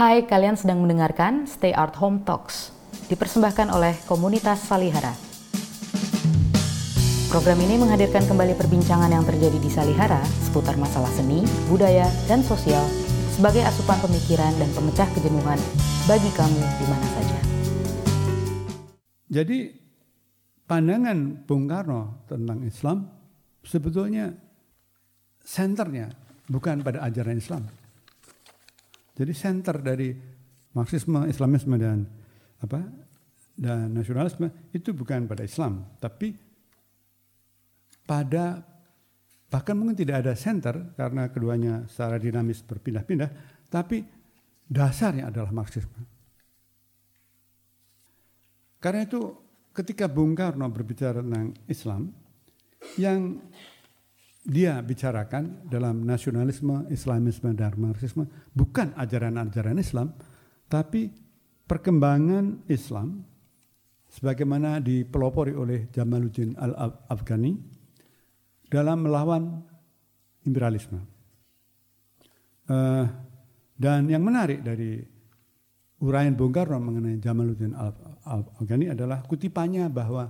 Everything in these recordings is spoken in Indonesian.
Hai, kalian sedang mendengarkan Stay Art Home Talks, dipersembahkan oleh komunitas Salihara. Program ini menghadirkan kembali perbincangan yang terjadi di Salihara seputar masalah seni, budaya, dan sosial sebagai asupan pemikiran dan pemecah kejenuhan bagi kamu di mana saja. Jadi pandangan Bung Karno tentang Islam sebetulnya senternya bukan pada ajaran Islam. Jadi center dari Marxisme, Islamisme dan apa dan nasionalisme itu bukan pada Islam, tapi pada bahkan mungkin tidak ada center karena keduanya secara dinamis berpindah-pindah, tapi dasarnya adalah Marxisme. Karena itu ketika Bung Karno berbicara tentang Islam, yang dia bicarakan dalam nasionalisme, Islamisme, dan Marxisme bukan ajaran-ajaran Islam, tapi perkembangan Islam sebagaimana dipelopori oleh Jamaluddin Al-Afghani dalam melawan imperialisme. Uh, dan yang menarik dari uraian Bung Karno mengenai Jamaluddin Al-Afghani adalah kutipannya bahwa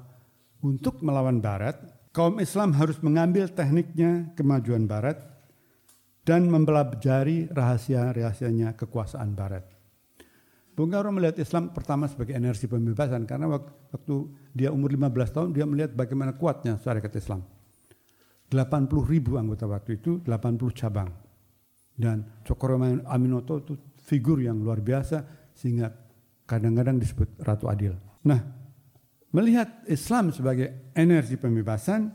untuk melawan Barat, kaum Islam harus mengambil tekniknya kemajuan Barat dan mempelajari rahasia-rahasianya kekuasaan Barat. Bung Karno melihat Islam pertama sebagai energi pembebasan karena waktu dia umur 15 tahun dia melihat bagaimana kuatnya syarikat Islam. 80 ribu anggota waktu itu, 80 cabang. Dan Cokro Aminoto itu figur yang luar biasa sehingga kadang-kadang disebut Ratu Adil. Nah, melihat Islam sebagai energi pembebasan,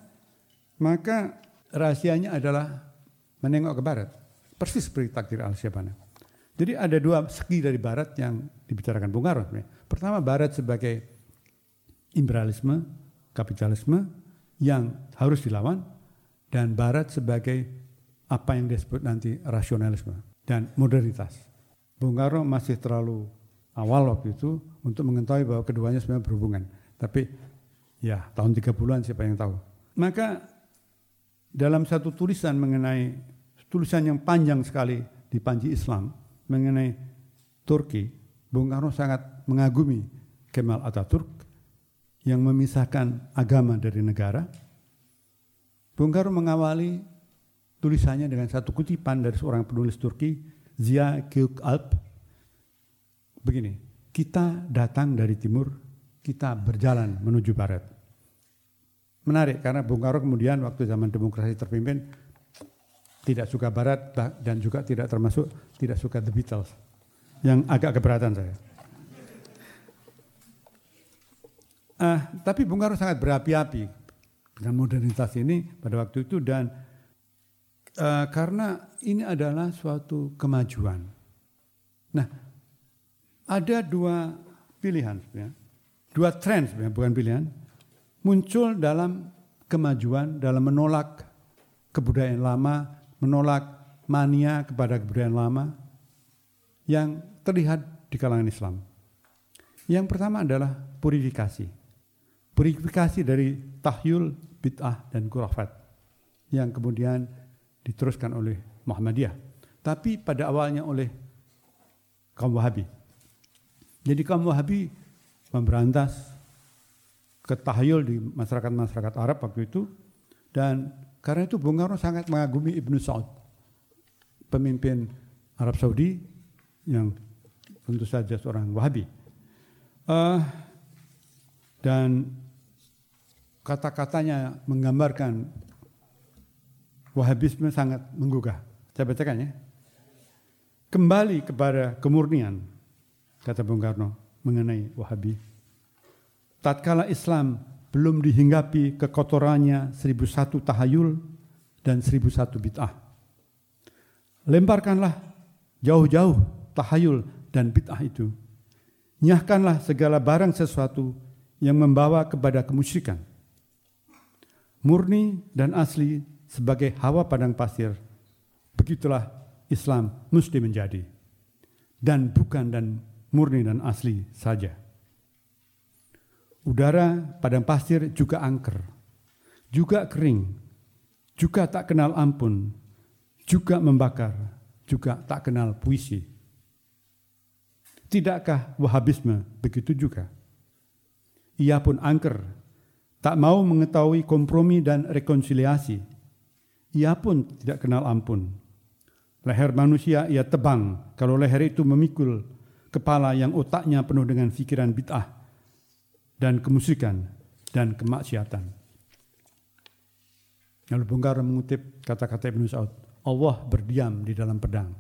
maka rahasianya adalah menengok ke barat. Persis seperti takdir al-Syabana. Jadi ada dua segi dari barat yang dibicarakan Bung Karno. Pertama barat sebagai imperialisme, kapitalisme yang harus dilawan dan barat sebagai apa yang disebut nanti rasionalisme dan modernitas. Bung Karno masih terlalu awal waktu itu untuk mengetahui bahwa keduanya sebenarnya berhubungan. Tapi ya tahun 30-an siapa yang tahu. Maka dalam satu tulisan mengenai tulisan yang panjang sekali di Panji Islam mengenai Turki, Bung Karno sangat mengagumi Kemal Atatürk yang memisahkan agama dari negara. Bung Karno mengawali tulisannya dengan satu kutipan dari seorang penulis Turki, Zia Gökalp. Begini, kita datang dari timur, kita berjalan menuju barat. Menarik karena Bung Karno kemudian waktu zaman demokrasi terpimpin tidak suka barat dan juga tidak termasuk tidak suka The Beatles yang agak keberatan saya. Uh, tapi Bung Karno sangat berapi-api dengan modernitas ini pada waktu itu dan uh, karena ini adalah suatu kemajuan. Nah, ada dua pilihan sebenarnya, dua tren bukan pilihan muncul dalam kemajuan dalam menolak kebudayaan lama, menolak mania kepada kebudayaan lama yang terlihat di kalangan Islam. Yang pertama adalah purifikasi. Purifikasi dari tahyul, bid'ah, dan kurafat. Yang kemudian diteruskan oleh Muhammadiyah. Tapi pada awalnya oleh kaum Wahabi. Jadi kaum Wahabi memberantas ketahayul di masyarakat-masyarakat Arab waktu itu dan karena itu Bung Karno sangat mengagumi Ibnu Saud, pemimpin Arab Saudi yang tentu saja seorang Wahabi. Uh, dan kata-katanya menggambarkan Wahabisme sangat menggugah. Saya bacakan ya. Kembali kepada kemurnian, kata Bung Karno mengenai Wahabi. Tatkala Islam belum dihinggapi kekotorannya seribu satu tahayul dan seribu satu bid'ah. Lemparkanlah jauh-jauh tahayul dan bid'ah itu. Nyahkanlah segala barang sesuatu yang membawa kepada kemusyrikan. Murni dan asli sebagai hawa padang pasir. Begitulah Islam mesti menjadi. Dan bukan dan murni dan asli saja. Udara padang pasir juga angker, juga kering, juga tak kenal ampun, juga membakar, juga tak kenal puisi. Tidakkah Wahabisme begitu juga? Ia pun angker, tak mau mengetahui kompromi dan rekonsiliasi. Ia pun tidak kenal ampun. Leher manusia ia tebang kalau leher itu memikul kepala yang otaknya penuh dengan pikiran bid'ah dan kemusikan dan kemaksiatan. Lalu Bung mengutip kata-kata Ibnu Saud, Allah berdiam di dalam pedang.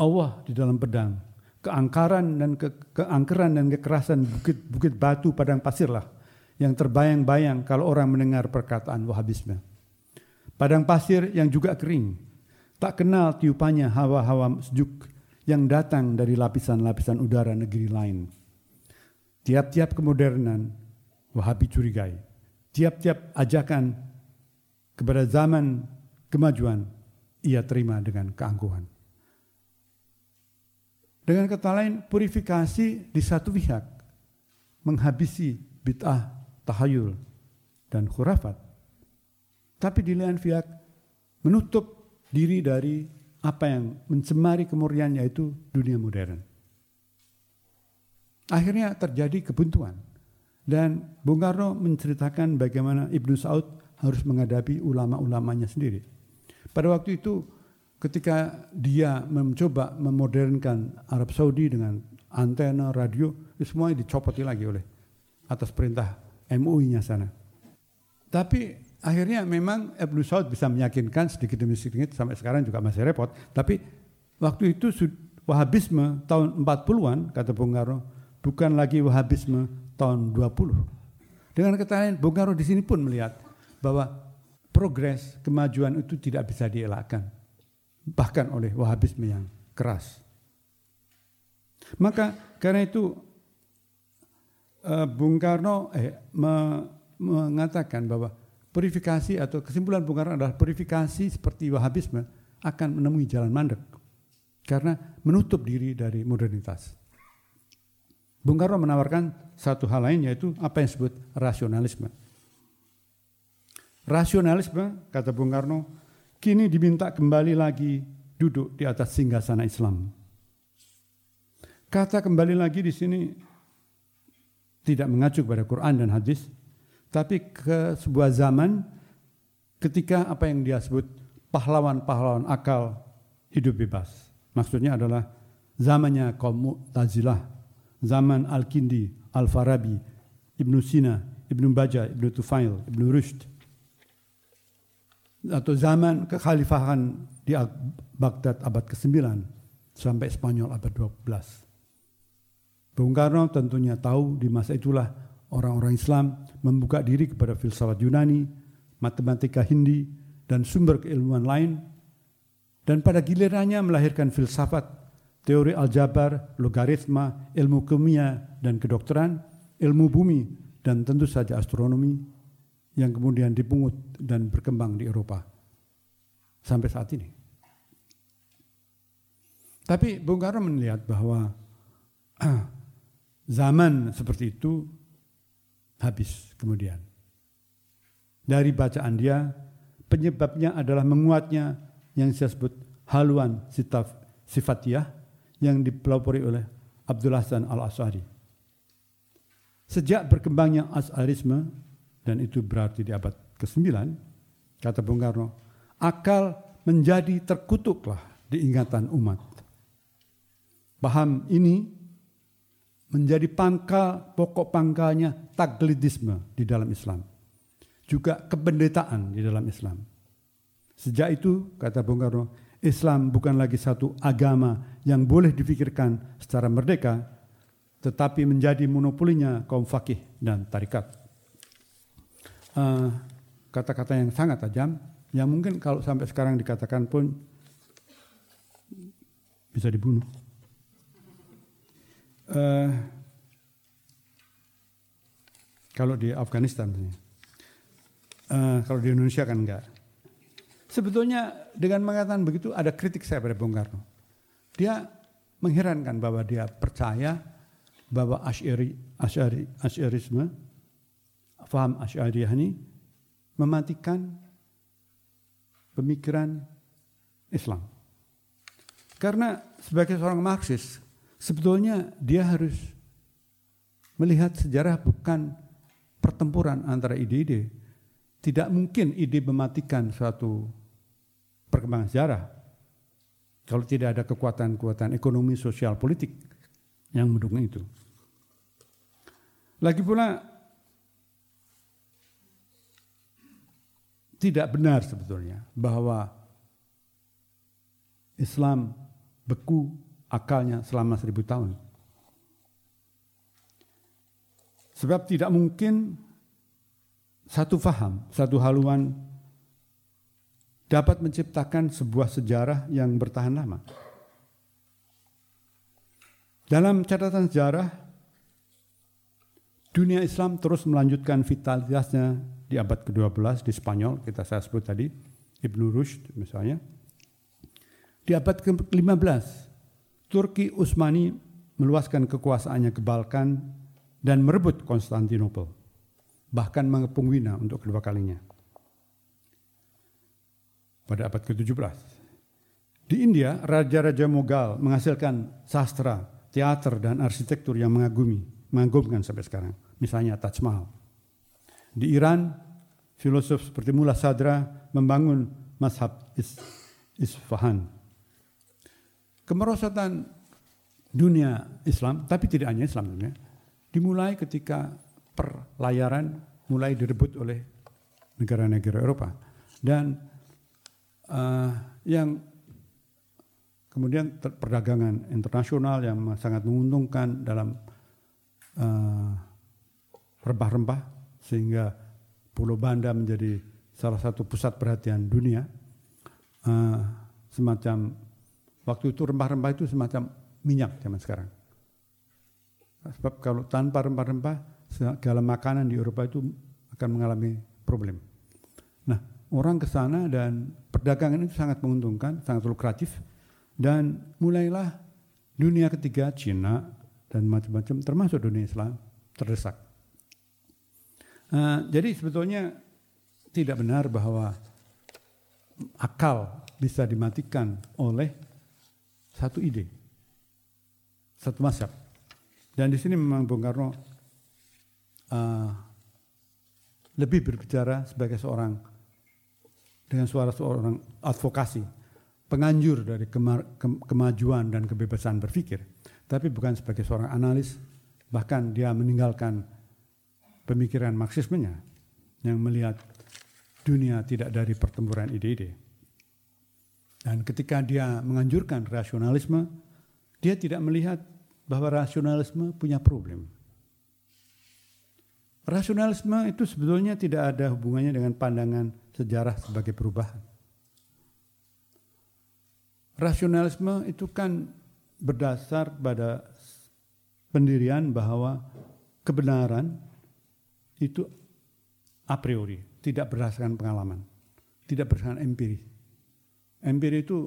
Allah di dalam pedang. Keangkaran dan ke, keangkeran dan kekerasan bukit-bukit batu padang pasirlah yang terbayang-bayang kalau orang mendengar perkataan Wahabisme. Padang pasir yang juga kering, tak kenal tiupannya hawa-hawa sejuk yang datang dari lapisan-lapisan udara negeri lain. Tiap-tiap kemodernan Wahabi curigai. Tiap-tiap ajakan kepada zaman kemajuan ia terima dengan keangkuhan. Dengan kata lain, purifikasi di satu pihak menghabisi bid'ah, tahayul, dan khurafat. Tapi di lain pihak menutup diri dari apa yang mencemari kemurnian yaitu dunia modern. Akhirnya terjadi kebuntuan. Dan Bung Karno menceritakan bagaimana Ibnu Saud harus menghadapi ulama-ulamanya sendiri. Pada waktu itu ketika dia mencoba memodernkan Arab Saudi dengan antena, radio, itu semuanya dicopoti lagi oleh atas perintah MUI-nya sana. Tapi akhirnya memang Ibnu Saud bisa meyakinkan sedikit demi sedikit sampai sekarang juga masih repot. Tapi waktu itu Wahabisme tahun 40-an kata Bung Karno bukan lagi Wahabisme tahun 20. Dengan kata lain Bung Karno di sini pun melihat bahwa progres kemajuan itu tidak bisa dielakkan bahkan oleh Wahabisme yang keras. Maka karena itu uh, Bung Karno eh, me, mengatakan bahwa purifikasi atau kesimpulan Bung Karno adalah purifikasi seperti Wahabisme akan menemui jalan mandek karena menutup diri dari modernitas. Bung Karno menawarkan satu hal lain yaitu apa yang disebut rasionalisme. Rasionalisme, kata Bung Karno, kini diminta kembali lagi duduk di atas singgasana Islam. Kata kembali lagi di sini tidak mengacu kepada Quran dan hadis, tapi ke sebuah zaman ketika apa yang dia sebut pahlawan-pahlawan akal hidup bebas. Maksudnya adalah zamannya kaum Mu'tazilah, zaman Al-Kindi, Al-Farabi, Ibnu Sina, Ibnu Baja, Ibnu Tufail, Ibnu Rushd, atau zaman kekhalifahan di Baghdad abad ke-9 sampai Spanyol abad 12. Bung Karno tentunya tahu di masa itulah orang-orang Islam membuka diri kepada filsafat Yunani, matematika Hindi, dan sumber keilmuan lain, dan pada gilirannya melahirkan filsafat, teori aljabar, logaritma, ilmu kimia dan kedokteran, ilmu bumi, dan tentu saja astronomi, yang kemudian dipungut dan berkembang di Eropa sampai saat ini. Tapi Bung Karno melihat bahwa zaman seperti itu habis kemudian. Dari bacaan dia, penyebabnya adalah menguatnya yang saya sebut haluan sifat sifatiyah yang dipelopori oleh Abdul Hasan al-As'ari. Sejak berkembangnya As'arisme, dan itu berarti di abad ke-9, kata Bung Karno, akal menjadi terkutuklah di ingatan umat. Paham ini menjadi pangkal, pokok pangkalnya taklidisme di dalam Islam. Juga kependetaan di dalam Islam. Sejak itu, kata Bung Karno, Islam bukan lagi satu agama yang boleh difikirkan secara merdeka, tetapi menjadi monopolinya kaum fakih dan tarikat. Eh, kata-kata uh, yang sangat tajam yang mungkin kalau sampai sekarang dikatakan pun bisa dibunuh. Uh, kalau di Afghanistan, uh, kalau di Indonesia kan enggak. Sebetulnya dengan mengatakan begitu ada kritik saya pada Bung Karno. Dia mengherankan bahwa dia percaya bahwa Asy'ari, Asy'ari, Asy'arisme faham Asy'ariyah ini mematikan pemikiran Islam. Karena sebagai seorang Marxis, sebetulnya dia harus melihat sejarah bukan pertempuran antara ide-ide. Tidak mungkin ide mematikan suatu perkembangan sejarah kalau tidak ada kekuatan-kekuatan ekonomi, sosial, politik yang mendukung itu. Lagi pula tidak benar sebetulnya bahwa Islam beku akalnya selama seribu tahun. Sebab tidak mungkin satu faham, satu haluan dapat menciptakan sebuah sejarah yang bertahan lama. Dalam catatan sejarah, dunia Islam terus melanjutkan vitalitasnya di abad ke-12 di Spanyol, kita saya sebut tadi, Ibnu Rushd misalnya. Di abad ke-15, Turki Utsmani meluaskan kekuasaannya ke Balkan dan merebut Konstantinopel, bahkan mengepung Wina untuk kedua kalinya. Pada abad ke-17, di India, raja-raja Mughal menghasilkan sastra, teater, dan arsitektur yang mengagumi, mengagumkan sampai sekarang. Misalnya Taj Mahal. Di Iran, filosof seperti Mullah Sadra membangun mazhab Is Isfahan. Kemerosotan dunia Islam, tapi tidak hanya Islam dunia, dimulai ketika perlayaran mulai direbut oleh negara-negara Eropa. Dan uh, yang kemudian perdagangan internasional yang sangat menguntungkan dalam uh, rempah-rempah sehingga Pulau Banda menjadi salah satu pusat perhatian dunia. Uh, semacam waktu itu rempah-rempah itu semacam minyak zaman sekarang Sebab kalau tanpa rempah-rempah, segala makanan di Eropa itu akan mengalami problem. Nah, orang ke sana dan perdagangan itu sangat menguntungkan, sangat lukratif, dan mulailah dunia ketiga, Cina, dan macam-macam, termasuk dunia Islam, terdesak. Uh, jadi sebetulnya tidak benar bahwa akal bisa dimatikan oleh satu ide, satu masyarakat. Dan di sini memang Bung Karno uh, lebih berbicara sebagai seorang dengan suara seorang advokasi, penganjur dari kema ke kemajuan dan kebebasan berpikir, tapi bukan sebagai seorang analis, bahkan dia meninggalkan pemikiran marxismenya yang melihat dunia tidak dari pertempuran ide-ide. Dan ketika dia menganjurkan rasionalisme, dia tidak melihat bahwa rasionalisme punya problem. Rasionalisme itu sebetulnya tidak ada hubungannya dengan pandangan sejarah sebagai perubahan. Rasionalisme itu kan berdasar pada pendirian bahwa kebenaran itu a priori, tidak berdasarkan pengalaman, tidak berdasarkan empiris. Empiris itu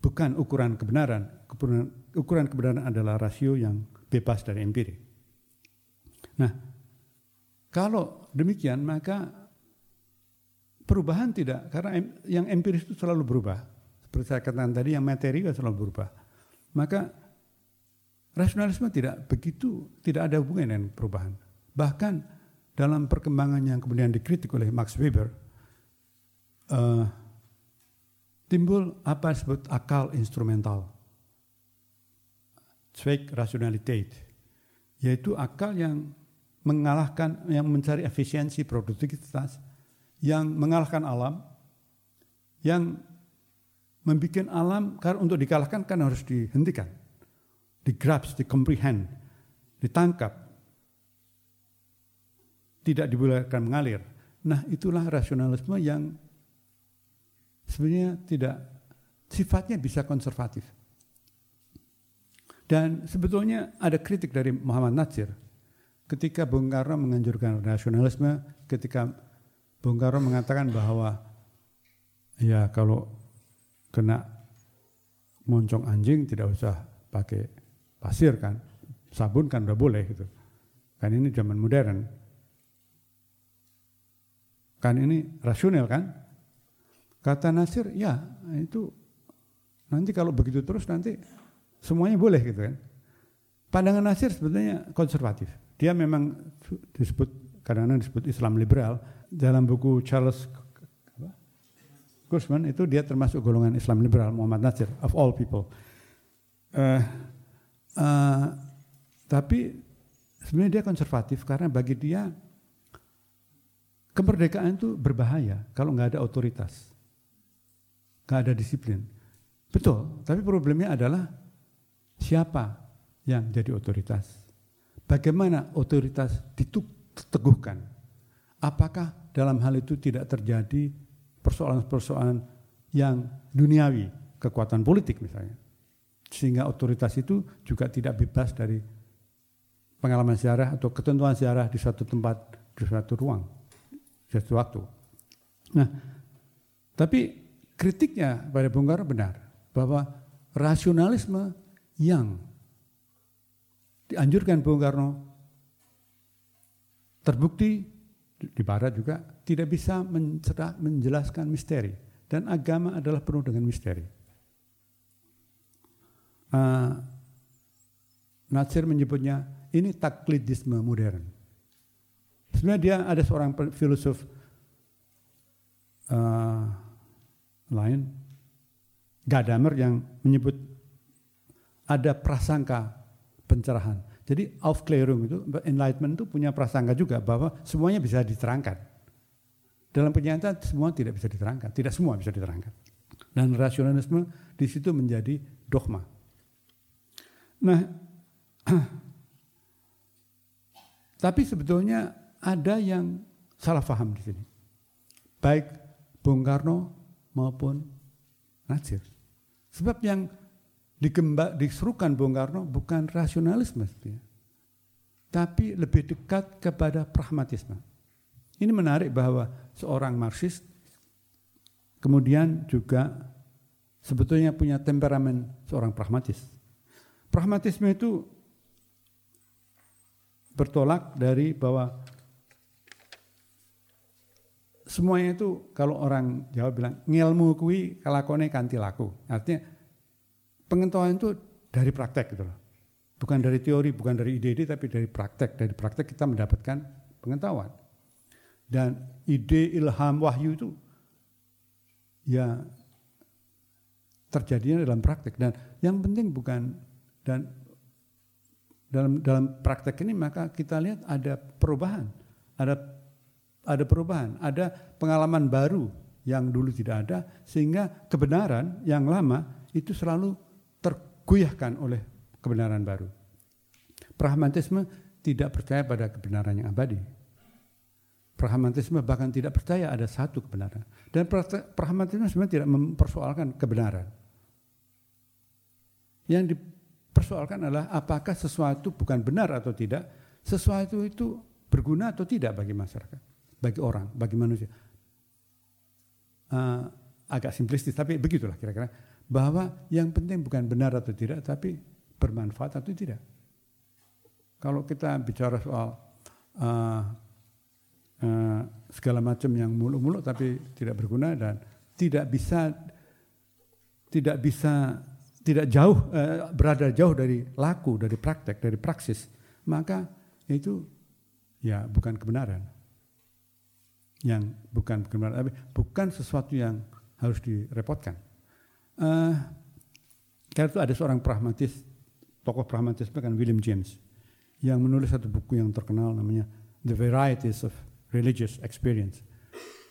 bukan ukuran kebenaran. Ukuran kebenaran adalah rasio yang bebas dari empiri. Nah, kalau demikian maka perubahan tidak karena yang empiris itu selalu berubah. Seperti saya katakan tadi yang materi juga selalu berubah. Maka rasionalisme tidak begitu tidak ada hubungan dengan perubahan. Bahkan dalam perkembangan yang kemudian dikritik oleh Max Weber, uh, timbul apa disebut akal instrumental. Zweck rationaliteit, yaitu akal yang mengalahkan, yang mencari efisiensi produktivitas, yang mengalahkan alam, yang membuat alam karena untuk dikalahkan kan harus dihentikan, digrabs, dikomprehend, ditangkap, tidak dibolehkan mengalir. Nah itulah rasionalisme yang sebenarnya tidak sifatnya bisa konservatif. Dan sebetulnya ada kritik dari Muhammad Natsir ketika Bung Karno menganjurkan nasionalisme, ketika Bung Karno mengatakan bahwa ya kalau kena moncong anjing tidak usah pakai pasir kan, sabun kan udah boleh gitu. Kan ini zaman modern. Kan ini rasional kan? Kata Nasir, ya itu nanti kalau begitu terus nanti semuanya boleh gitu kan. Pandangan Nasir sebetulnya konservatif. Dia memang disebut kadang-kadang disebut Islam liberal. Dalam buku Charles Kurzman itu dia termasuk golongan Islam liberal Muhammad Nasir of all people. Uh, uh, tapi sebenarnya dia konservatif karena bagi dia kemerdekaan itu berbahaya kalau nggak ada otoritas, nggak ada disiplin. Betul, tapi problemnya adalah siapa yang jadi otoritas. Bagaimana otoritas diteguhkan? Apakah dalam hal itu tidak terjadi persoalan-persoalan yang duniawi, kekuatan politik misalnya. Sehingga otoritas itu juga tidak bebas dari pengalaman sejarah atau ketentuan sejarah di suatu tempat, di suatu ruang, di suatu waktu. Nah, tapi kritiknya pada Bung Karno benar bahwa rasionalisme yang dianjurkan Bung Karno terbukti di barat juga tidak bisa menjelaskan misteri dan agama adalah penuh dengan misteri. Uh, Nasir menyebutnya ini taklidisme modern. Sebenarnya dia ada seorang filosof uh, lain, Gadamer yang menyebut ada prasangka pencerahan. Jadi Aufklärung itu, enlightenment itu punya prasangka juga bahwa semuanya bisa diterangkan. Dalam kenyataan semua tidak bisa diterangkan, tidak semua bisa diterangkan. Dan rasionalisme di situ menjadi dogma. Nah, tapi sebetulnya ada yang salah paham di sini. Baik Bung Karno maupun Nasir. Sebab yang digemba, diserukan Bung Karno bukan rasionalisme tapi lebih dekat kepada pragmatisme. Ini menarik bahwa seorang Marxis kemudian juga sebetulnya punya temperamen seorang pragmatis. Pragmatisme itu bertolak dari bahwa semuanya itu kalau orang Jawa bilang ngilmu kui kalakone kanti laku. Artinya pengetahuan itu dari praktek gitu loh. Bukan dari teori, bukan dari ide-ide, tapi dari praktek. Dari praktek kita mendapatkan pengetahuan. Dan ide, ilham, wahyu itu ya terjadinya dalam praktek. Dan yang penting bukan dan dalam dalam praktek ini maka kita lihat ada perubahan, ada ada perubahan, ada pengalaman baru yang dulu tidak ada sehingga kebenaran yang lama itu selalu tergoyahkan oleh kebenaran baru. Pragmatisme tidak percaya pada kebenaran yang abadi. Pragmatisme bahkan tidak percaya ada satu kebenaran. Dan pragmatisme sebenarnya tidak mempersoalkan kebenaran. Yang dipersoalkan adalah apakah sesuatu bukan benar atau tidak, sesuatu itu berguna atau tidak bagi masyarakat, bagi orang, bagi manusia. Uh, agak simplistis, tapi begitulah kira-kira bahwa yang penting bukan benar atau tidak, tapi bermanfaat atau tidak. Kalau kita bicara soal uh, uh, segala macam yang muluk-muluk tapi tidak berguna dan tidak bisa tidak bisa tidak jauh uh, berada jauh dari laku, dari praktek, dari praksis, maka itu ya bukan kebenaran. Yang bukan kebenaran, tapi bukan sesuatu yang harus direpotkan. Uh, karena itu ada seorang pragmatis, tokoh pragmatis kan William James, yang menulis satu buku yang terkenal namanya The Varieties of Religious Experience.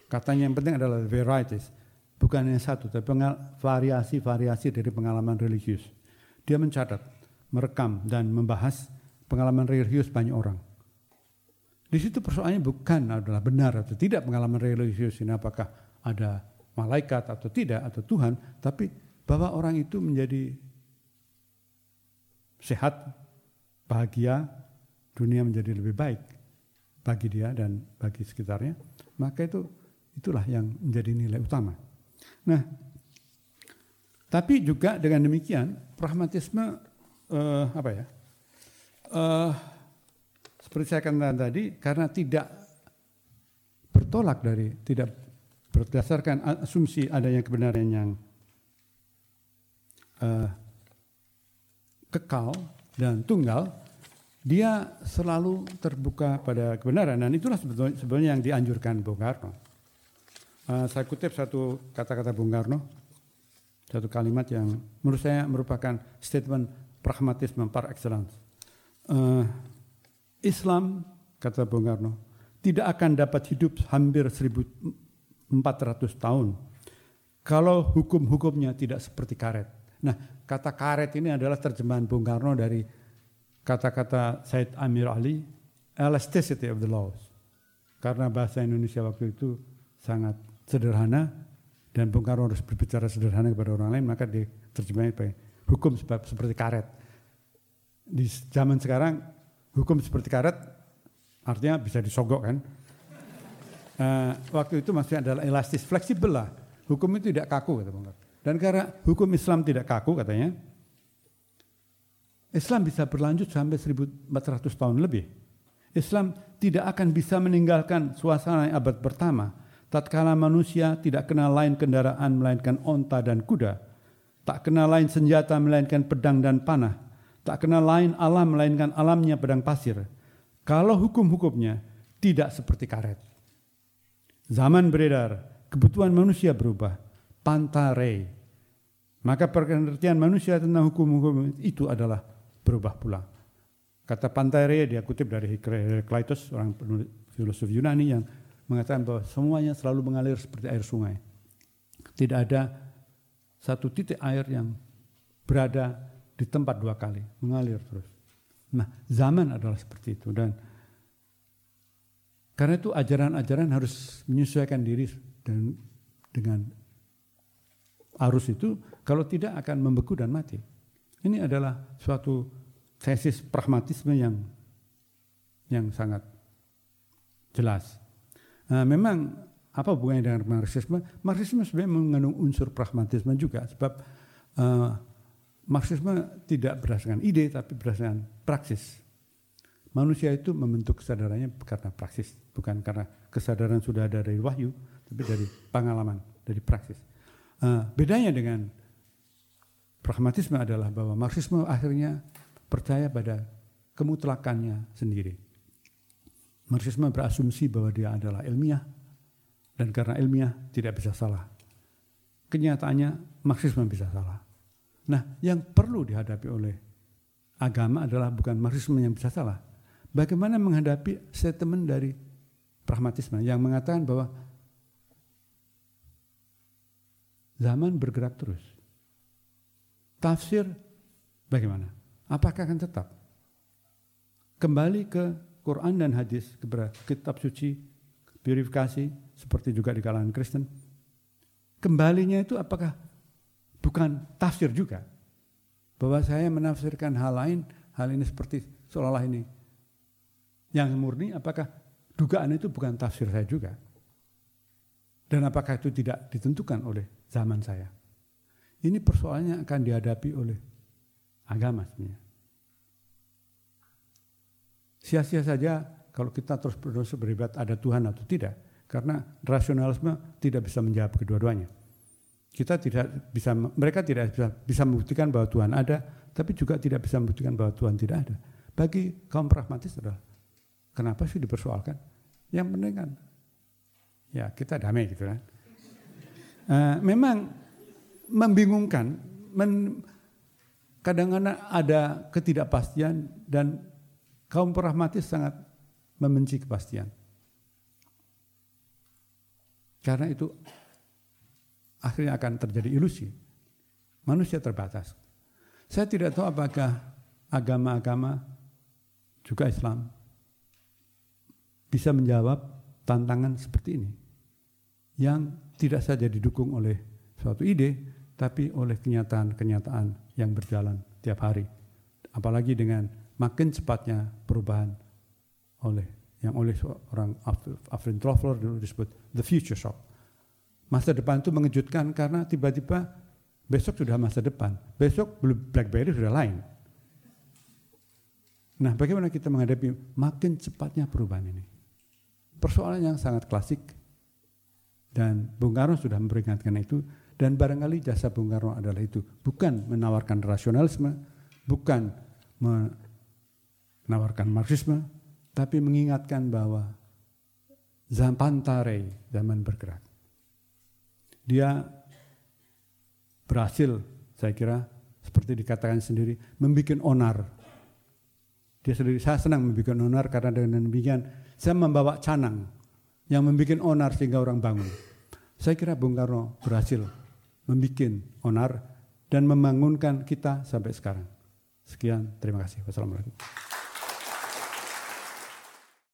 Katanya yang penting adalah varieties, bukan hanya satu, tapi variasi-variasi dari pengalaman religius. Dia mencatat, merekam, dan membahas pengalaman religius banyak orang. Di situ persoalannya bukan adalah benar atau tidak pengalaman religius ini apakah ada malaikat atau tidak atau Tuhan, tapi bahwa orang itu menjadi sehat, bahagia, dunia menjadi lebih baik bagi dia dan bagi sekitarnya, maka itu itulah yang menjadi nilai utama. Nah, tapi juga dengan demikian pragmatisme uh, apa ya? Uh, seperti saya katakan tadi, karena tidak bertolak dari tidak berdasarkan asumsi adanya kebenaran yang uh, kekal dan tunggal, dia selalu terbuka pada kebenaran dan itulah sebetulnya, sebetulnya yang dianjurkan Bung Karno. Uh, saya kutip satu kata-kata Bung Karno, satu kalimat yang menurut saya merupakan statement pragmatisme par excellence. Uh, Islam, kata Bung Karno, tidak akan dapat hidup hampir 1400 tahun kalau hukum-hukumnya tidak seperti karet. Nah, kata karet ini adalah terjemahan Bung Karno dari kata-kata Said Amir Ali, elasticity of the laws. Karena bahasa Indonesia waktu itu sangat sederhana dan Bung Karno harus berbicara sederhana kepada orang lain, maka diterjemahkan sebagai hukum seperti karet. Di zaman sekarang hukum seperti karet artinya bisa disogok kan. Uh, waktu itu maksudnya adalah elastis, fleksibel lah Hukum itu tidak kaku kata Bung Dan karena hukum Islam tidak kaku katanya, Islam bisa berlanjut sampai 1400 tahun lebih. Islam tidak akan bisa meninggalkan suasana abad pertama tatkala manusia tidak kenal lain kendaraan melainkan onta dan kuda, tak kenal lain senjata melainkan pedang dan panah, tak kenal lain alam melainkan alamnya pedang pasir. Kalau hukum-hukumnya tidak seperti karet. Zaman beredar, kebutuhan manusia berubah. Pantare. Maka pengertian manusia tentang hukum-hukum itu adalah berubah pula. Kata Pantare dia kutip dari Herakleitos, orang penulis filosof Yunani yang mengatakan bahwa semuanya selalu mengalir seperti air sungai. Tidak ada satu titik air yang berada di tempat dua kali, mengalir terus. Nah, zaman adalah seperti itu dan karena itu ajaran-ajaran harus menyesuaikan diri dan dengan arus itu kalau tidak akan membeku dan mati. Ini adalah suatu tesis pragmatisme yang yang sangat jelas. Nah, memang apa hubungannya dengan Marxisme? Marxisme sebenarnya mengandung unsur pragmatisme juga sebab uh, Marxisme tidak berdasarkan ide tapi berdasarkan praksis. Manusia itu membentuk kesadarannya karena praksis, bukan karena kesadaran sudah ada dari wahyu, tapi dari pengalaman, dari praksis. Uh, bedanya dengan pragmatisme adalah bahwa Marxisme akhirnya percaya pada kemutlakannya sendiri. Marxisme berasumsi bahwa dia adalah ilmiah dan karena ilmiah tidak bisa salah. Kenyataannya Marxisme bisa salah. Nah, yang perlu dihadapi oleh agama adalah bukan Marxisme yang bisa salah. Bagaimana menghadapi statement dari pragmatisme yang mengatakan bahwa Zaman bergerak terus. Tafsir bagaimana? Apakah akan tetap? Kembali ke Quran dan hadis, kepada kitab suci, purifikasi, seperti juga di kalangan Kristen. Kembalinya itu apakah bukan tafsir juga? Bahwa saya menafsirkan hal lain, hal ini seperti seolah-olah ini. Yang murni apakah dugaan itu bukan tafsir saya juga? Dan apakah itu tidak ditentukan oleh zaman saya? Ini persoalannya akan dihadapi oleh agama sebenarnya. Sia-sia saja kalau kita terus berdosa beribadat ada Tuhan atau tidak. Karena rasionalisme tidak bisa menjawab kedua-duanya. Kita tidak bisa, mereka tidak bisa, bisa membuktikan bahwa Tuhan ada, tapi juga tidak bisa membuktikan bahwa Tuhan tidak ada. Bagi kaum pragmatis adalah, kenapa sih dipersoalkan? Yang penting kan ya kita damai gitu kan. Uh, memang membingungkan, men, kadang-kadang ada ketidakpastian dan kaum pragmatis sangat membenci kepastian. Karena itu akhirnya akan terjadi ilusi. Manusia terbatas. Saya tidak tahu apakah agama-agama juga Islam bisa menjawab tantangan seperti ini yang tidak saja didukung oleh suatu ide, tapi oleh kenyataan-kenyataan yang berjalan tiap hari. Apalagi dengan makin cepatnya perubahan oleh yang oleh seorang Alfred Toffler dulu disebut the future shock. Masa depan itu mengejutkan karena tiba-tiba besok sudah masa depan, besok BlackBerry sudah lain. Nah, bagaimana kita menghadapi makin cepatnya perubahan ini? Persoalan yang sangat klasik dan Bung Karno sudah memperingatkan itu dan barangkali jasa Bung Karno adalah itu. Bukan menawarkan rasionalisme, bukan menawarkan Marxisme, tapi mengingatkan bahwa zaman tare, zaman bergerak. Dia berhasil, saya kira, seperti dikatakan sendiri, membuat onar. Dia sendiri, saya senang membuat onar karena dengan demikian saya membawa canang yang membuat onar sehingga orang bangun. Saya kira Bung Karno berhasil membuat onar dan membangunkan kita sampai sekarang. Sekian, terima kasih. Wassalamualaikum.